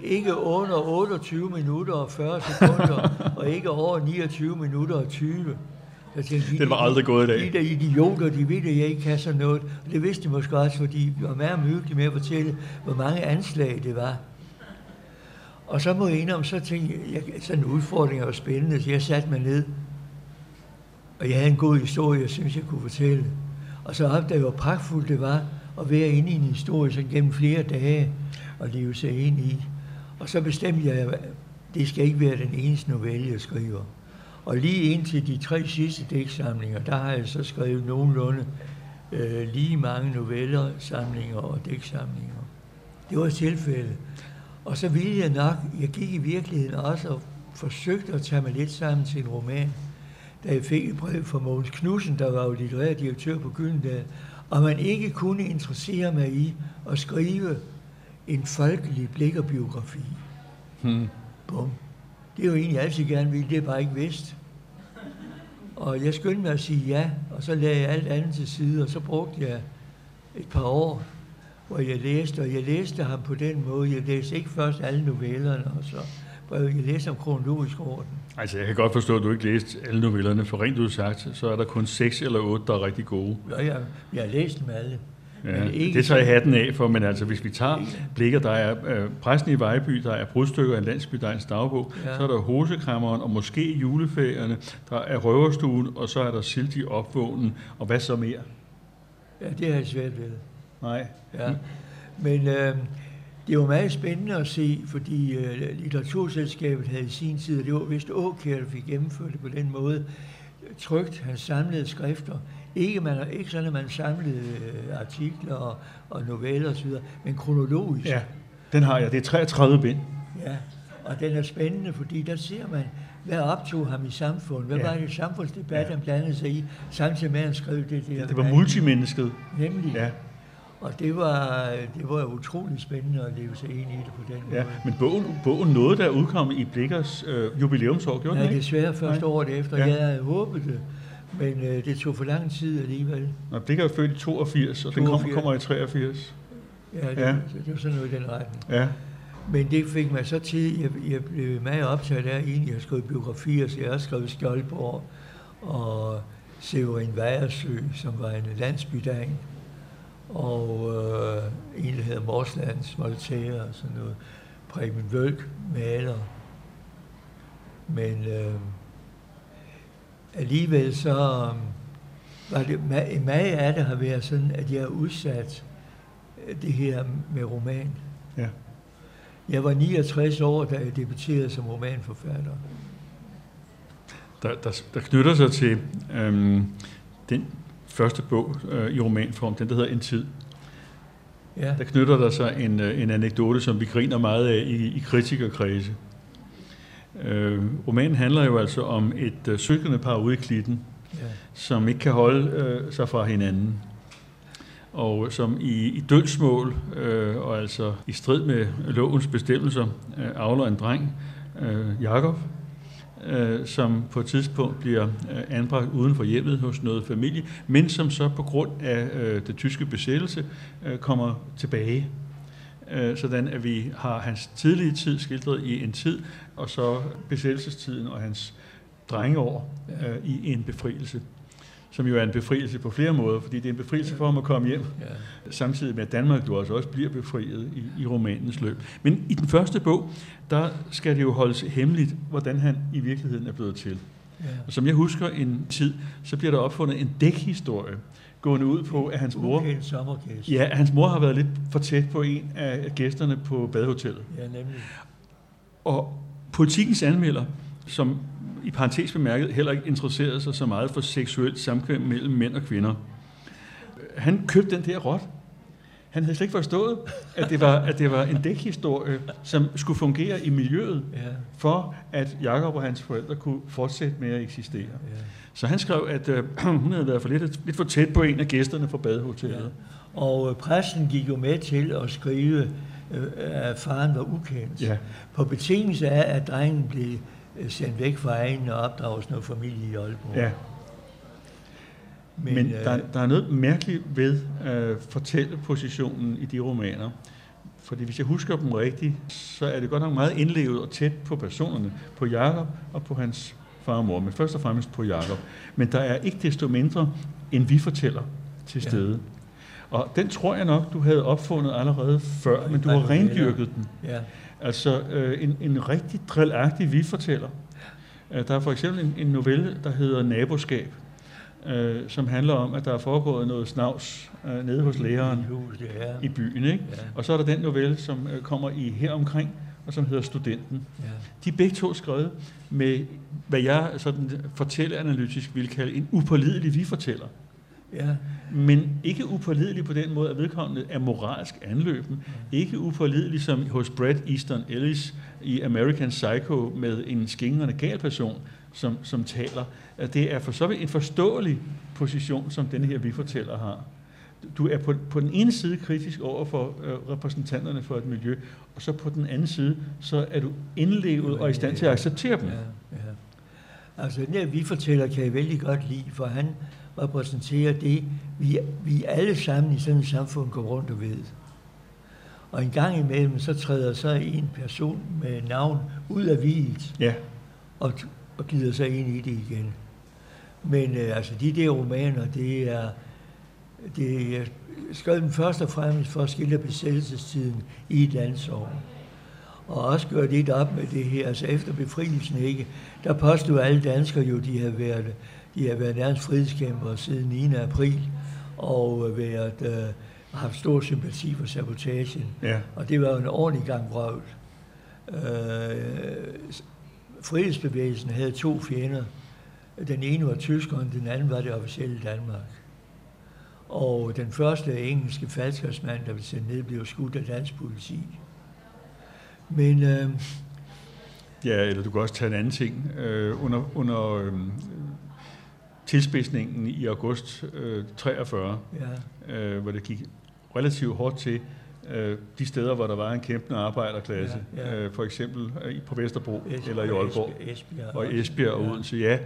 ikke under 28 minutter og 40 sekunder, og ikke over 29 minutter og 20. Jeg tænkte, de- Den var aldrig gået i dag. De der idioter, de ved, at jeg ikke kan sådan noget. Og det vidste de måske også, fordi vi var meget myggelige med at fortælle, hvor mange anslag det var. Og så må jeg indrømme, så tænkte jeg, jeg sådan en udfordring var spændende, så jeg satte mig ned. Og jeg havde en god historie, jeg synes, jeg kunne fortælle. Og så opdagede jeg, hvor pragtfuldt det var at være inde i en historie sådan gennem flere dage og leve sig ind i. Og så bestemte jeg, at det skal ikke være den eneste novelle, jeg skriver. Og lige indtil de tre sidste dæksamlinger, der har jeg så skrevet nogenlunde øh, lige mange noveller, samlinger og dæksamlinger. Det var tilfældet. Og så ville jeg nok, jeg gik i virkeligheden også og forsøgte at tage mig lidt sammen til en roman, da jeg fik et brev fra Mogens Knudsen, der var jo litterær direktør på Gyldendal, og man ikke kunne interessere mig i at skrive en folkelig blikkerbiografi. Hmm. Bum. Det er jo egentlig altid gerne ville, det er bare ikke vidst. Og jeg skyndte mig at sige ja, og så lagde jeg alt andet til side, og så brugte jeg et par år, hvor jeg læste, og jeg læste ham på den måde. Jeg læste ikke først alle novellerne, og så brev. Jeg læste om kronologisk orden. Altså, jeg kan godt forstå, at du ikke læste alle novellerne, for rent udsagt, så er der kun seks eller otte, der er rigtig gode. Og jeg, jeg har læst dem alle. Ja, ikke det tager jeg hatten af for, men altså hvis vi tager blikker, der er øh, præsten i Vejby, der er brudstykker af en landsby, der er en dagbog, Ja. ja. så er der hosekræmmeren, og måske juleferierne, der er røverstuen, og så er der silt i opvågnen, og hvad så mere? Ja, det har jeg svært ved. Nej. Ja. Men øh, det var meget spændende at se, fordi øh, Litteraturselskabet havde i sin tid, det var vist Åkær, der fik gennemført det på den måde, trygt hans samlede skrifter. Ikke, man, ikke sådan, at man samlede øh, artikler og, og noveller osv., men kronologisk. Ja, den har jeg. Det er 33 bind. ja. Og den er spændende, fordi der ser man, hvad optog ham i samfundet? Hvad Ja. var det samfundsdebat, Ja. han blandede sig i, samtidig med, at han skrev det der. Det var multimennesket. Nemlig. Ja, Og det var, det var utrolig spændende at leve sig ind i det på den måde. ja. Men bogen, bogen nåede der udkom i Blikkers øh, jubilæumsår, gjorde Nej, den ikke? desværre først Nej. året efter. Ja. Jeg havde håbet det, men øh, det tog for lang tid alligevel. Nå, Blikker er født i 82, og den kommer, 82. kommer i 83. Ja, det, Ja. ja. det var sådan noget i den retning. Ja, Men det fik mig så til, jeg, jeg blev meget optaget af, egentlig at skrive biografier, så jeg har skrevet Skjoldborg og Severin Vejersø, som var en landsbydang, og øh, en, der hedder Morslands Voltaire og sådan noget. Preben Vølk, maler. Men øh, alligevel så, øh, var det, meget af det har været sådan, at jeg har udsat øh, det her med roman. Ja. Jeg var 69 år, da jeg debuterede som romanforfatter. Der, der, der knytter sig til øhm, den første bog øh, i romanform, den der hedder En tid. Ja, Der knytter der sig en, øh, en anekdote, som vi griner meget af i, i kritikerkredse. Øh, romanen handler jo altså om et øh, søgende par ude i klitten, ja, som ikke kan holde øh, sig fra hinanden, og som i, i dølsmål, øh, og altså i strid med lovens bestemmelser, øh, avler en dreng, øh, Jakob, øh, som på et tidspunkt bliver øh, anbragt uden for hjemmet hos noget familie, men som så på grund af øh, det tyske besættelse øh, kommer tilbage. Øh, sådan at vi har hans tidlige tid skildret i en tid, og så besættelsestiden og hans drengeår øh, i en befrielse som jo er en befrielse på flere måder, fordi det er en befrielse for ham at komme hjem, ja. samtidig med at Danmark jo altså også bliver befriet i, i romanens løb. Men i den første bog, der skal det jo holdes hemmeligt, hvordan han i virkeligheden er blevet til. ja. Og som jeg husker en tid, så bliver der opfundet en dækhistorie, gående ud på, at hans mor, sommergæst. ja, at hans mor har været lidt for tæt på en af gæsterne på badehotellet. ja, nemlig. Og politikens anmelder, som i parentes bemærket heller ikke interesserede sig så meget for seksuelt samkvem mellem mænd og kvinder, han købte den der rot. Han havde slet ikke forstået, at det var, at det var en dækhistorie, som skulle fungere i miljøet, Ja, for at Jakob og hans forældre kunne fortsætte med at eksistere. ja. Så han skrev, at øh, hun havde været for lidt, lidt for tæt på en af gæsterne fra badehotellet. Ja. Og øh, præsten gik jo med til at skrive, øh, at faren var ukendt. Ja. På betingelse af, at drengen blev sendt væk fra egen og opdraget noget familie i Aalborg. ja. Men, Men øh, der, der er noget mærkeligt ved øh, fortællepositionen i de romaner. Fordi hvis jeg husker dem rigtigt, så er det godt nok meget indlevet og tæt på personerne, på Jakob og på hans far og mor, men først og fremmest på Jakob. Men der er ikke desto mindre en vi fortæller til Ja. stede. Og den tror jeg nok, du havde opfundet allerede før, men du har rendyrket den. Ja, Altså øh, en, en rigtig drillagtig vi fortæller. Øh, der er for eksempel en, en novelle, der hedder Naboskab, øh, som handler om, at der er foregået noget snavs øh, nede hos læreren I byen. Ikke? Ja. Og så er der den novelle, som øh, kommer i heromkring, og som hedder Studenten. ja. De er begge to skrevet med, hvad jeg sådan fortælleanalytisk vil kalde en upålidelig vi-fortæller. Ja. Men ikke upålidelig på den måde, at vedkommende er moralsk anløben. Ikke upålidelig som hos Brad Easton Ellis i American Psycho med en skingrende gal person, som, som taler. At det er for så vidt en forståelig position, som denne her vi-fortæller har. Du er på, på den ene side kritisk over for øh, repræsentanterne for et miljø, og så på den anden side, så er du indlevet og i stand til at acceptere dem. Ja, ja. Altså den der vi fortæller kan jeg vældig godt lide, for han repræsenterer det, vi, vi alle sammen i sådan et samfund går rundt og ved. Og en gang imellem, så træder så en person med navn ud af videt Ja, og, og glider sig ind i det igen. Men øh, altså de der romaner, det er, det er skrevet dem først og fremmest for at skildre besættelsestiden i et landsår. Og også gøre lidt op med det her, altså efter befrielsen ikke, der påstod alle danskere jo, de har været, de har været nærmest frihedskæmpere siden 9. april, og været, øh, haft stor sympati for sabotagen. ja, Og det var en ordentlig gang vrøvl. Øh, frihedsbevægelsen havde to fjender. Den ene var tyskeren, den anden var det officielle Danmark. Og den første engelske falskersmand, der blev sendt ned, blev skudt af dansk politi. Men øh, Ja, eller du kan også tage en anden ting. Øh, under under øh, tilspidsningen i august øh, 43, ja, øh, hvor det gik relativt hårdt til øh, de steder, hvor der var en kæmpende arbejderklasse, Ja, ja. Øh, for eksempel øh, på Vesterbro Es- eller i Aalborg. Esbjerg, Esbjerg, Og Esbjerg og. Odense, ja.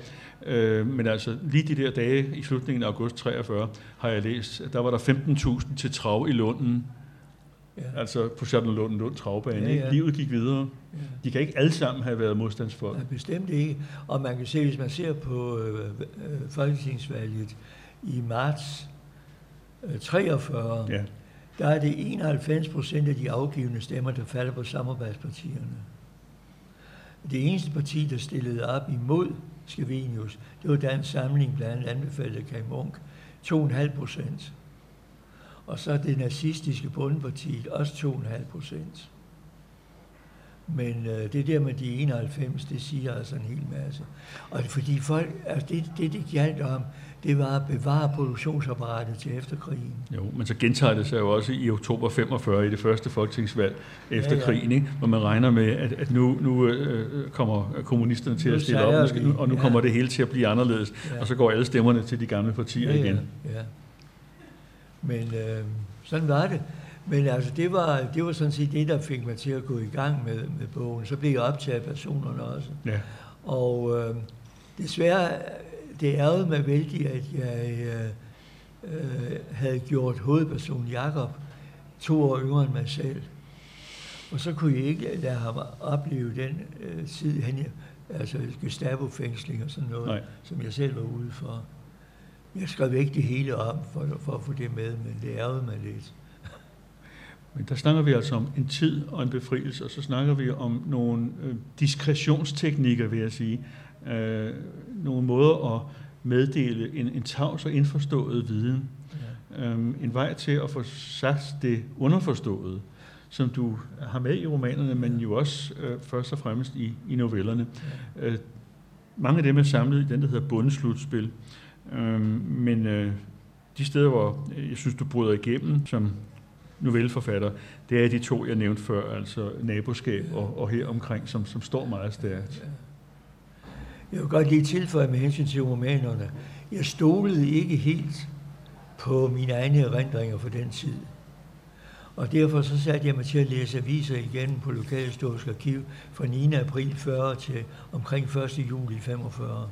Øh, men altså lige de der dage i slutningen af august 43, har jeg læst, at der var der 15.000 til trav i Lunden, Ja, altså på Charlottenlund Lund travbane. Ja, ikke? ja. Livet gik videre. ja. De kan ikke alle sammen have været modstandsfolk. Nej, bestemt ikke. Og man kan se, hvis man ser på øh, øh, folketingsvalget i marts øh, 43, Ja. der er det 91 procent af de afgivende stemmer, der falder på samarbejdspartierne. Det eneste parti, der stillede op imod Skavenius, det var Dansk Samling, blandt andet anbefalet af Kai Munk. 2,5 procent. Og så det nazistiske bundpartiet også 2,5 procent. Men øh, det der med de 91, det siger altså en hel masse. Og fordi folk, altså det, det, det galt om, det var at bevare produktionsapparatet til efterkrigen. Jo, men så gentager det sig jo også i oktober 45 i det første folketingsvalg efter ja, ja. krigen, ikke? hvor man regner med, at, at nu, nu øh, kommer kommunisterne til nu at stille op, og nu, og nu ja. kommer det hele til at blive anderledes, ja. og så går alle stemmerne til de gamle partier ja, ja, igen. Ja. Men øh, sådan var det. Men altså, det var, det var sådan set det, der fik mig til at gå i gang med, med bogen. Så blev jeg optaget af personerne også. Ja. Og øh, desværre, det ærede mig vældig, at jeg øh, øh, havde gjort hovedpersonen Jakob to år yngre end mig selv. Og så kunne jeg ikke lade ham opleve den øh, tid, han, altså Gestapo-fængsling og sådan noget, Nej. som jeg selv var ude for. Jeg skrev ikke det hele om for, for at få det med, men det ærede mig lidt. Men der snakker vi altså om en tid og en befrielse, og så snakker vi om nogle øh, diskretionsteknikker, vil jeg sige. Øh, nogle måder at meddele en, en tavs og indforstået viden. Ja. Øh, en vej til at få sagt det underforståede, som du har med i romanerne, men jo også øh, først og fremmest i, i novellerne. Ja. Øh, mange af dem er samlet i den, der hedder Bundeslutspil. Øhm, men øh, de steder, hvor øh, jeg synes, du bryder igennem som novelleforfatter, det er de to, jeg nævnte før, altså naboskab og, og her omkring, som, som står meget stærkt. Jeg vil godt lige tilføje med hensyn til romanerne. Jeg stolede ikke helt på mine egne erindringer for den tid. Og derfor så satte jeg mig til at læse aviser igen på Lokalhistorisk Arkiv fra 9. april 40 til omkring 1. juli 45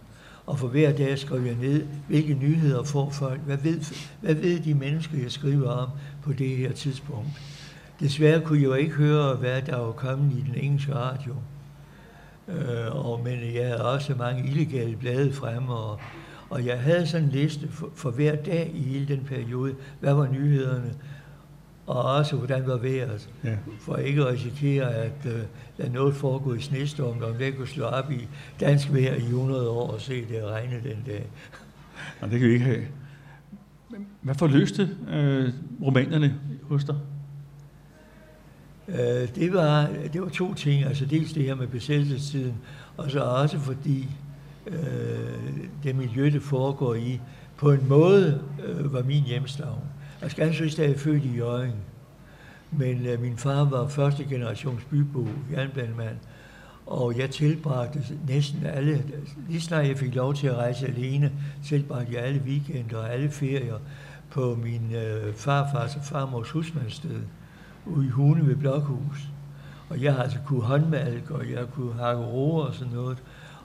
og for hver dag skrev jeg ned, hvilke nyheder får folk, hvad ved, hvad ved de mennesker, jeg skriver om på det her tidspunkt. Desværre kunne jeg jo ikke høre, hvad der var kommet i den engelske radio. Øh, og, men jeg havde også mange illegale blade fremme, og, og jeg havde sådan en liste for, for hver dag i hele den periode. Hvad var nyhederne? Og også hvordan var vejret, ja. for ikke at risikere at uh, lade noget foregå i snestorm, og vi kunne slå op i dansk vejr i 100 år og se det regne den dag. Nej, det kan vi ikke have. Hvad forløste øh, romanerne hos dig? Uh, det, var, det var to ting, altså dels det her med besættelsestiden, og så også fordi uh, det miljø, det foregår i, på en måde uh, var min hjemstavn. Jeg skal synes, at jeg er født i Jørgen. Men øh, min far var første generations bybo, jernbanemand, og jeg tilbragte næsten alle, lige snart jeg fik lov til at rejse alene, tilbragte jeg alle weekender og alle ferier på min øh, farfars og farmors husmandssted ude i Hune ved Blokhus. Og jeg har altså kunne håndmalke, og jeg kunne hakke roer og sådan noget,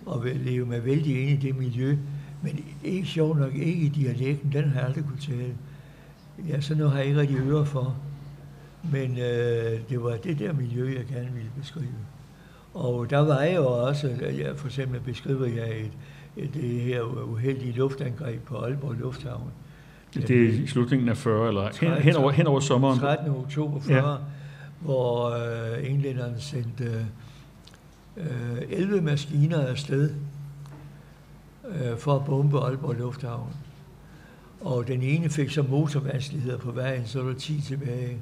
og leve mig vældig ind i det miljø. Men ikke sjovt nok, ikke i dialekten, den har jeg aldrig kunne tale. Ja, så nu har jeg ikke rigtig øre for. Men øh, det var det der miljø, jeg gerne ville beskrive. Og der var jeg jo også, jeg, for eksempel beskriver jeg et, et, det her uheldige luftangreb på Aalborg Lufthavn. Det er i slutningen af 40, eller 13, hen, over, hen over sommeren? 13. oktober 40, ja. hvor øh, englænderne sendte øh, 11 maskiner afsted øh, for at bombe Aalborg Lufthavn og den ene fik så motorvanskeligheder på vejen, så var der 10 tilbage.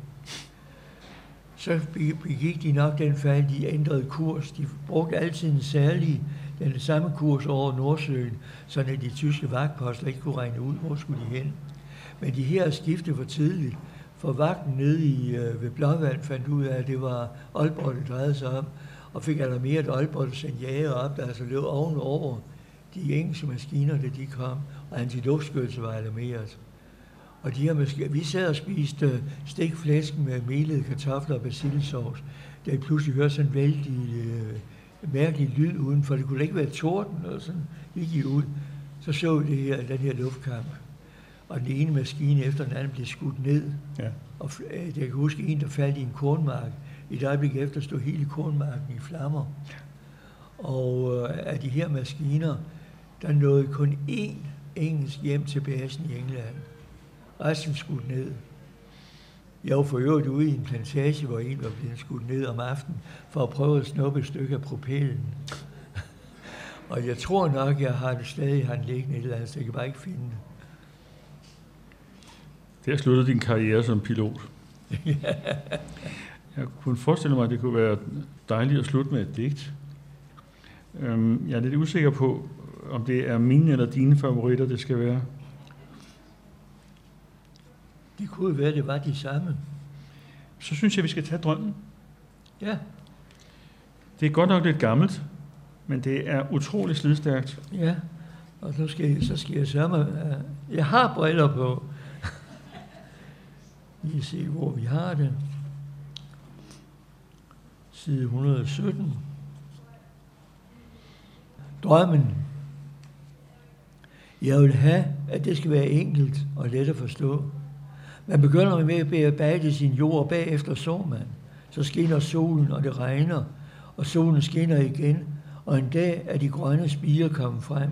Så begik de nok den fejl, de ændrede kurs. De brugte altid en særlig, den samme kurs over Nordsøen, så at de tyske vagtposter ikke kunne regne ud, hvor skulle de hen. Men de her skiftede for tidligt, for vagten nede i, øh, ved Blåvand fandt ud af, at det var Aalborg, det drejede sig om, og fik alarmeret Aalborg, der sendte jager op, der altså løb ovenover de engelske maskiner, da de kom, og antiluftskyelse var alarmeret. Og de her måske, vi sad og spiste stikflæsk med melede kartofler og basiliksovs, da jeg pludselig hørte sådan en vældig øh, mærkelig lyd udenfor. Det kunne ikke være torden, og sådan gik I ud. Så så vi det her, den her luftkamp. Og den ene maskine efter den anden blev skudt ned. Ja. Og øh, jeg kan huske en, der faldt i en kornmark. I et øjeblik efter stod hele kornmarken i flammer. Og øh, af de her maskiner, der nåede kun én engelsk hjem til basen i England. Resten skudt ned. Jeg var for øvrigt ude i en plantage, hvor en var blevet skudt ned om aftenen, for at prøve at snuppe et stykke af propellen. og jeg tror nok, jeg har det stadig har den liggende et eller andet, så jeg kan bare ikke finde det. Der sluttede din karriere som pilot. Jeg kunne forestille mig, at det kunne være dejligt at slutte med et digt. Øhm, jeg er lidt usikker på, om det er mine eller dine favoritter, det skal være. Det kunne være, det var de samme. Så synes jeg, vi skal tage drømmen. Ja, Det er godt nok lidt gammelt, men det er utrolig slidstærkt. ja. Og nu skal jeg, så skal jeg sørge mig. øh, Jeg har briller på. Lige se, hvor vi har det. Side 117. Drømmen. Jeg vil have, at det skal være enkelt og let at forstå. Man begynder med at bearbejde sin jord, og bagefter så man. Så skinner solen, og det regner, og solen skinner igen, og en dag er de grønne spiger kommet frem.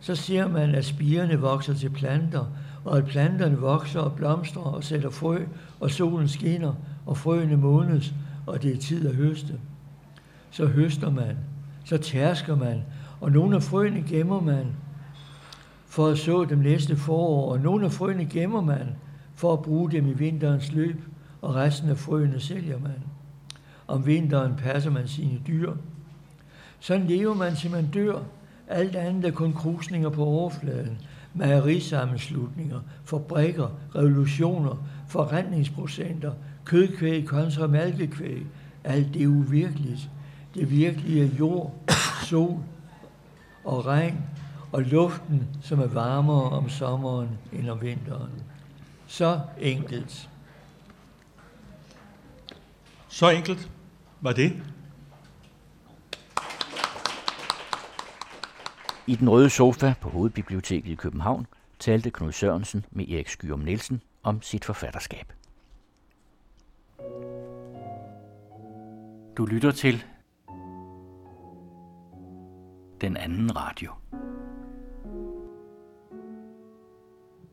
Så ser man, at spirene vokser til planter, og at planterne vokser og blomstrer og sætter frø, og solen skinner, og frøene modnes, og det er tid at høste. Så høster man, så tærsker man, og nogle af frøene gemmer man, for at så dem næste forår, og nogle af frøene gemmer man, for at bruge dem i vinterens løb, og resten af frøene sælger man. Om vinteren passer man sine dyr. Sådan lever man til man dør. Alt andet er kun krusninger på overfladen. Mejerisammenslutninger, fabrikker, revolutioner, forretningsprocenter, kødkvæg kontra malkekvæg. Alt det er uvirkeligt. Det virkelige er jord, sol og regn, og luften, som er varmere om sommeren end om vinteren. Så enkelt. Så enkelt var det. I den røde sofa på Hovedbiblioteket i København talte Knud Sørensen med Erik Skyum Nielsen om sit forfatterskab. Du lytter til den anden radio.